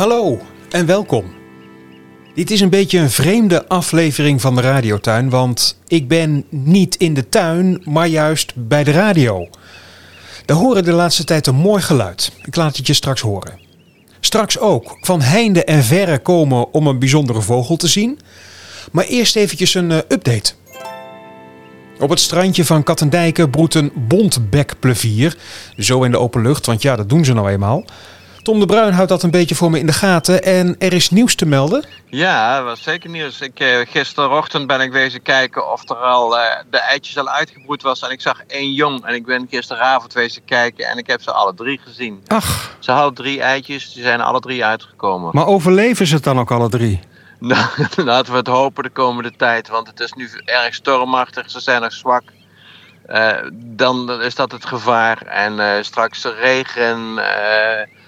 Hallo en welkom. Dit is een beetje een vreemde aflevering van de Radiotuin, want ik ben niet in de tuin, maar juist bij de radio. Daar horen de laatste tijd een mooi geluid. Ik laat het je straks horen. Straks ook van heinde en verre komen om een bijzondere vogel te zien. Maar eerst eventjes een uh, update. Op het strandje van Kattendijken broedt een bontbekplevier. Zo in de open lucht, want ja, dat doen ze nou eenmaal. Tom de Bruin houdt dat een beetje voor me in de gaten. En er is nieuws te melden? Ja, was zeker nieuws. Ik, eh, gisterochtend ben ik wezen kijken of er al eh, de eitjes al uitgebroed was. En ik zag één jong. En ik ben gisteravond wezen kijken en ik heb ze alle drie gezien. Ach. Ze hadden drie eitjes, die zijn alle drie uitgekomen. Maar overleven ze het dan ook alle drie? Nou, laten we het hopen de komende tijd. Want het is nu erg stormachtig. Ze zijn nog zwak. Uh, dan is dat het gevaar. En uh, straks de regen. Uh,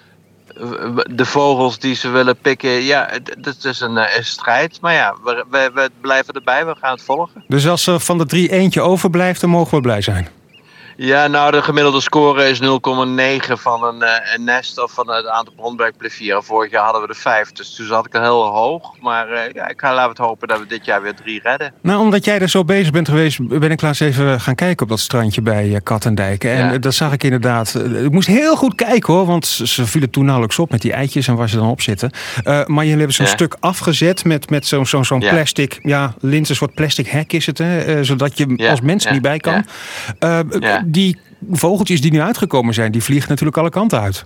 de vogels die ze willen pikken. Ja, het, is een, een, strijd. Maar ja, we, we, we, blijven erbij. We gaan het volgen. Dus als er van de drie eentje overblijft, dan mogen we blij zijn. Ja, nou, de gemiddelde score is 0,9 van een, uh, een, nest of van het aantal bronbergplevieren. Vorig jaar hadden we er vijf, dus toen zat ik al heel hoog. Maar uh, ja, ik ga laten het hopen dat we dit jaar weer drie redden. Nou, omdat jij er zo bezig bent geweest, ben ik laatst even gaan kijken op dat strandje bij uh, Kattendijk. En ja. dat zag ik inderdaad. Ik moest heel goed kijken hoor, want ze vielen toen nauwelijks op met die eitjes en waar ze dan op zitten. maar jullie hebben zo'n ja. stuk afgezet met, met zo'n zo, zo ja. plastic, ja, lint, een soort plastic hek is het, hè, zodat je als mens niet bij kan die vogeltjes die nu uitgekomen zijn, die vliegen natuurlijk alle kanten uit.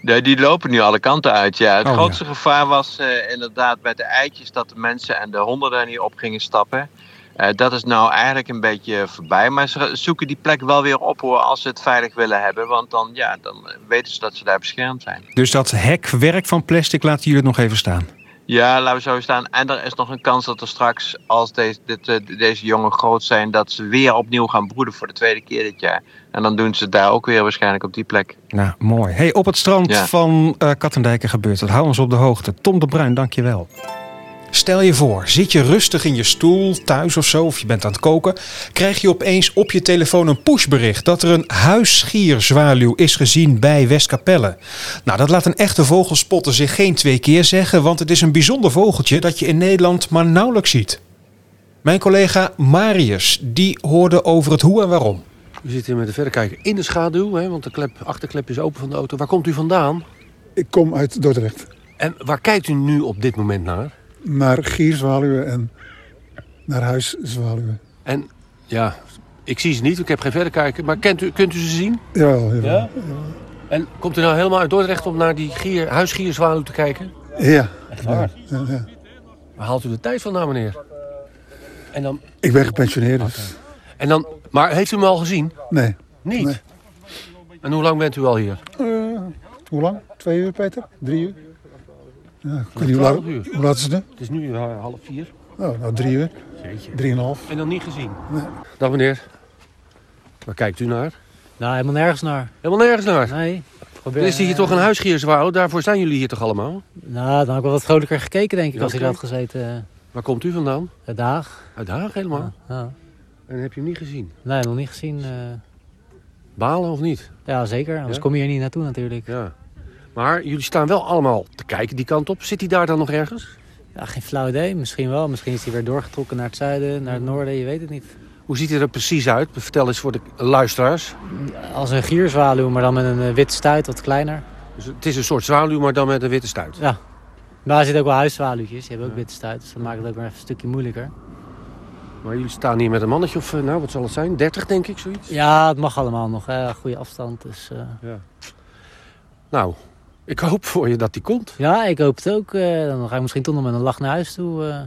Nee, die lopen nu alle kanten uit, ja. Het oh, grootste ja. gevaar was uh, inderdaad bij de eitjes dat de mensen en de honden daar niet op gingen stappen. Uh, dat is nou eigenlijk een beetje voorbij. Maar ze zoeken die plek wel weer op hoor, als ze het veilig willen hebben. Want dan, ja, dan weten ze dat ze daar beschermd zijn. Dus dat hekwerk van plastic laten jullie het nog even staan? Ja, laten we zo staan. En er is nog een kans dat er straks, als deze, dit, deze jongen groot zijn, dat ze weer opnieuw gaan broeden voor de tweede keer dit jaar. En dan doen ze het daar ook weer waarschijnlijk op die plek. Nou, mooi. Hey, op het strand ja. van uh, Kattendijken gebeurt het. Hou ons op de hoogte. Tom de Bruin, dankjewel. Stel je voor, zit je rustig in je stoel, thuis of zo, of je bent aan het koken, krijg je opeens op je telefoon een pushbericht dat er een huisschierzwaluw is gezien bij Westkapelle. Nou, dat laat een echte vogelspotter zich geen twee keer zeggen, want het is een bijzonder vogeltje dat je in Nederland maar nauwelijks ziet. Mijn collega Marius, die hoorde over het hoe en waarom. U zit hier met de verrekijker in de schaduw, hè, want de klep, achterklep is open van de auto. Waar komt u vandaan? Ik kom uit Dordrecht. En waar kijkt u nu op dit moment naar? Naar gierzwaluwen en naar huiszwaluwen. En ja, ik zie ze niet, ik heb geen verder kijken. Maar kent u, kunt u ze zien? Ja, ja. ja? En komt u nou helemaal uit Dordrecht om naar die gier, huisgierzwaluw te kijken? Ja. Echt waar? Ja, ja. Waar haalt u de tijd vandaan, meneer? En dan... Ik ben gepensioneerd. Okay. En dan... Maar heeft u hem al gezien? Nee. Niet? Nee. En hoe lang bent u al hier? Uh, hoe lang? Twee uur, Peter? Drie uur? Ja, ik weet niet hoe laat, hoe laat is het nu? Het is nu uh, half vier. Oh, nou drie uur. Jeetje. Drieënhalf. En dan niet gezien? Nee. Dag meneer. Waar kijkt u naar? Nou, helemaal nergens naar. Helemaal nergens naar? Nee. Probeer, er is hier toch een huisgierswouw? Daarvoor zijn jullie hier toch allemaal? Nou, dan heb ik wel wat vrolijker gekeken, denk ik, als ik had gezeten. Waar komt u vandaan? Uit Haag. Uit Haag helemaal? Ja, ja. En heb je hem niet gezien? Nee, nog niet gezien. Uh... Balen of niet? Ja, zeker. Anders ja? kom je hier niet naartoe natuurlijk. Ja. Maar jullie staan wel allemaal te kijken die kant op. Zit hij daar dan nog ergens? Ja, geen flauw idee. Misschien wel. Misschien is hij weer doorgetrokken naar het zuiden, naar het noorden. Je weet het niet. Hoe ziet hij er precies uit? Vertel eens voor de luisteraars. Als een gierzwaluw, maar dan met een witte stuit, wat kleiner. Dus het is een soort zwaluw, maar dan met een witte stuit? Ja. Maar er zitten ook wel huiszwaluwtjes. Die hebben ook ja. witte stuit. Dus dat maakt het ook weer even een stukje moeilijker. Maar jullie staan hier met een mannetje of, nou wat zal het zijn? 30 denk ik, zoiets? Ja, het mag allemaal nog. Hè. Goede afstand. Dus, uh... ja. Nou, ik hoop voor je dat die komt. Ja, ik hoop het ook. Uh, dan ga ik misschien toch nog met een lach naar huis toe. Uh...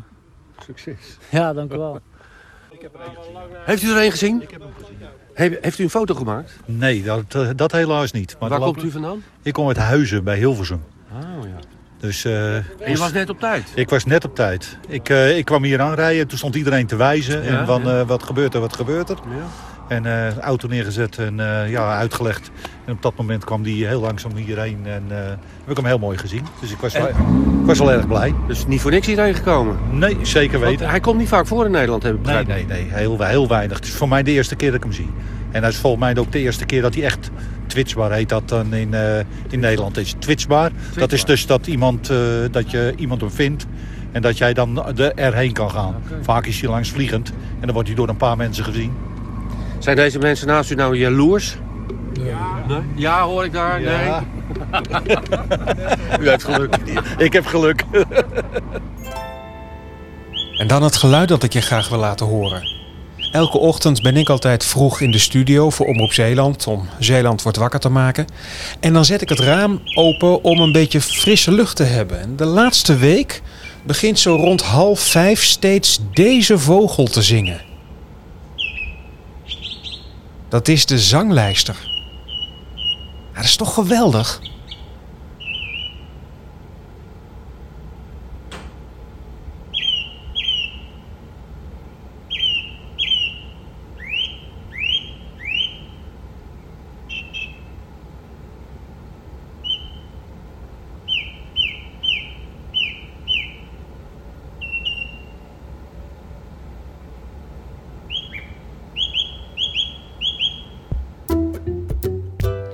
Succes. Ja, dank u wel. Ik heb er een gezien. Heeft u er een gezien? Ik heb hem gezien. He heeft u een foto gemaakt? Nee, dat, dat helaas niet. Maar Waar komt u vandaan? Ik kom uit Huizen bij Hilversum. Oh ja. Dus, uh, en je was net op tijd? Ik was net op tijd. Ik, uh, ik kwam hier aanrijden, toen stond iedereen te wijzen. Ja, en van ja. uh, wat gebeurt er, wat gebeurt er. Ja. En uh, auto neergezet en uh, ja, uitgelegd. En op dat moment kwam die heel langzaam hierheen en uh, heb ik hem heel mooi gezien. Dus ik was, wel, ik was wel erg blij. Dus niet voor niks hierheen gekomen? Nee, zeker weten. Want hij komt niet vaak voor in Nederland, heb ik Nee, nee, nee. Heel, heel weinig. Het is voor mij de eerste keer dat ik hem zie. En dat is volgens mij ook de eerste keer dat hij echt twitchbaar heet dat dan in, in Nederland is. Twitchbaar, twitchbaar. dat is dus dat, iemand, dat je iemand hem vindt en dat jij dan er erheen kan gaan. Okay. Vaak is hij langs vliegend en dan wordt hij door een paar mensen gezien. Zijn deze mensen naast u nou jaloers? Ja. Nee? Ja, hoor ik daar? Ja. Nee. u heeft geluk. ik heb geluk. en dan het geluid dat ik je graag wil laten horen. Elke ochtend ben ik altijd vroeg in de studio voor Omroep Zeeland om Zeeland wordt wakker te maken. En dan zet ik het raam open om een beetje frisse lucht te hebben. En de laatste week begint zo rond half vijf steeds deze vogel te zingen. Dat is de zanglijster. Dat is toch geweldig?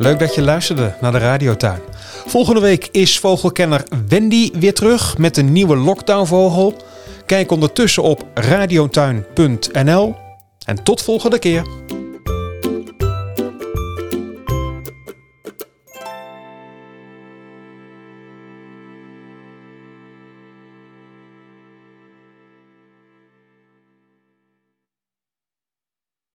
Leuk dat je luisterde naar de Radiotuin. Volgende week is vogelkenner Wendy weer terug met een nieuwe lockdownvogel. Kijk ondertussen op radiotuin.nl en tot volgende keer.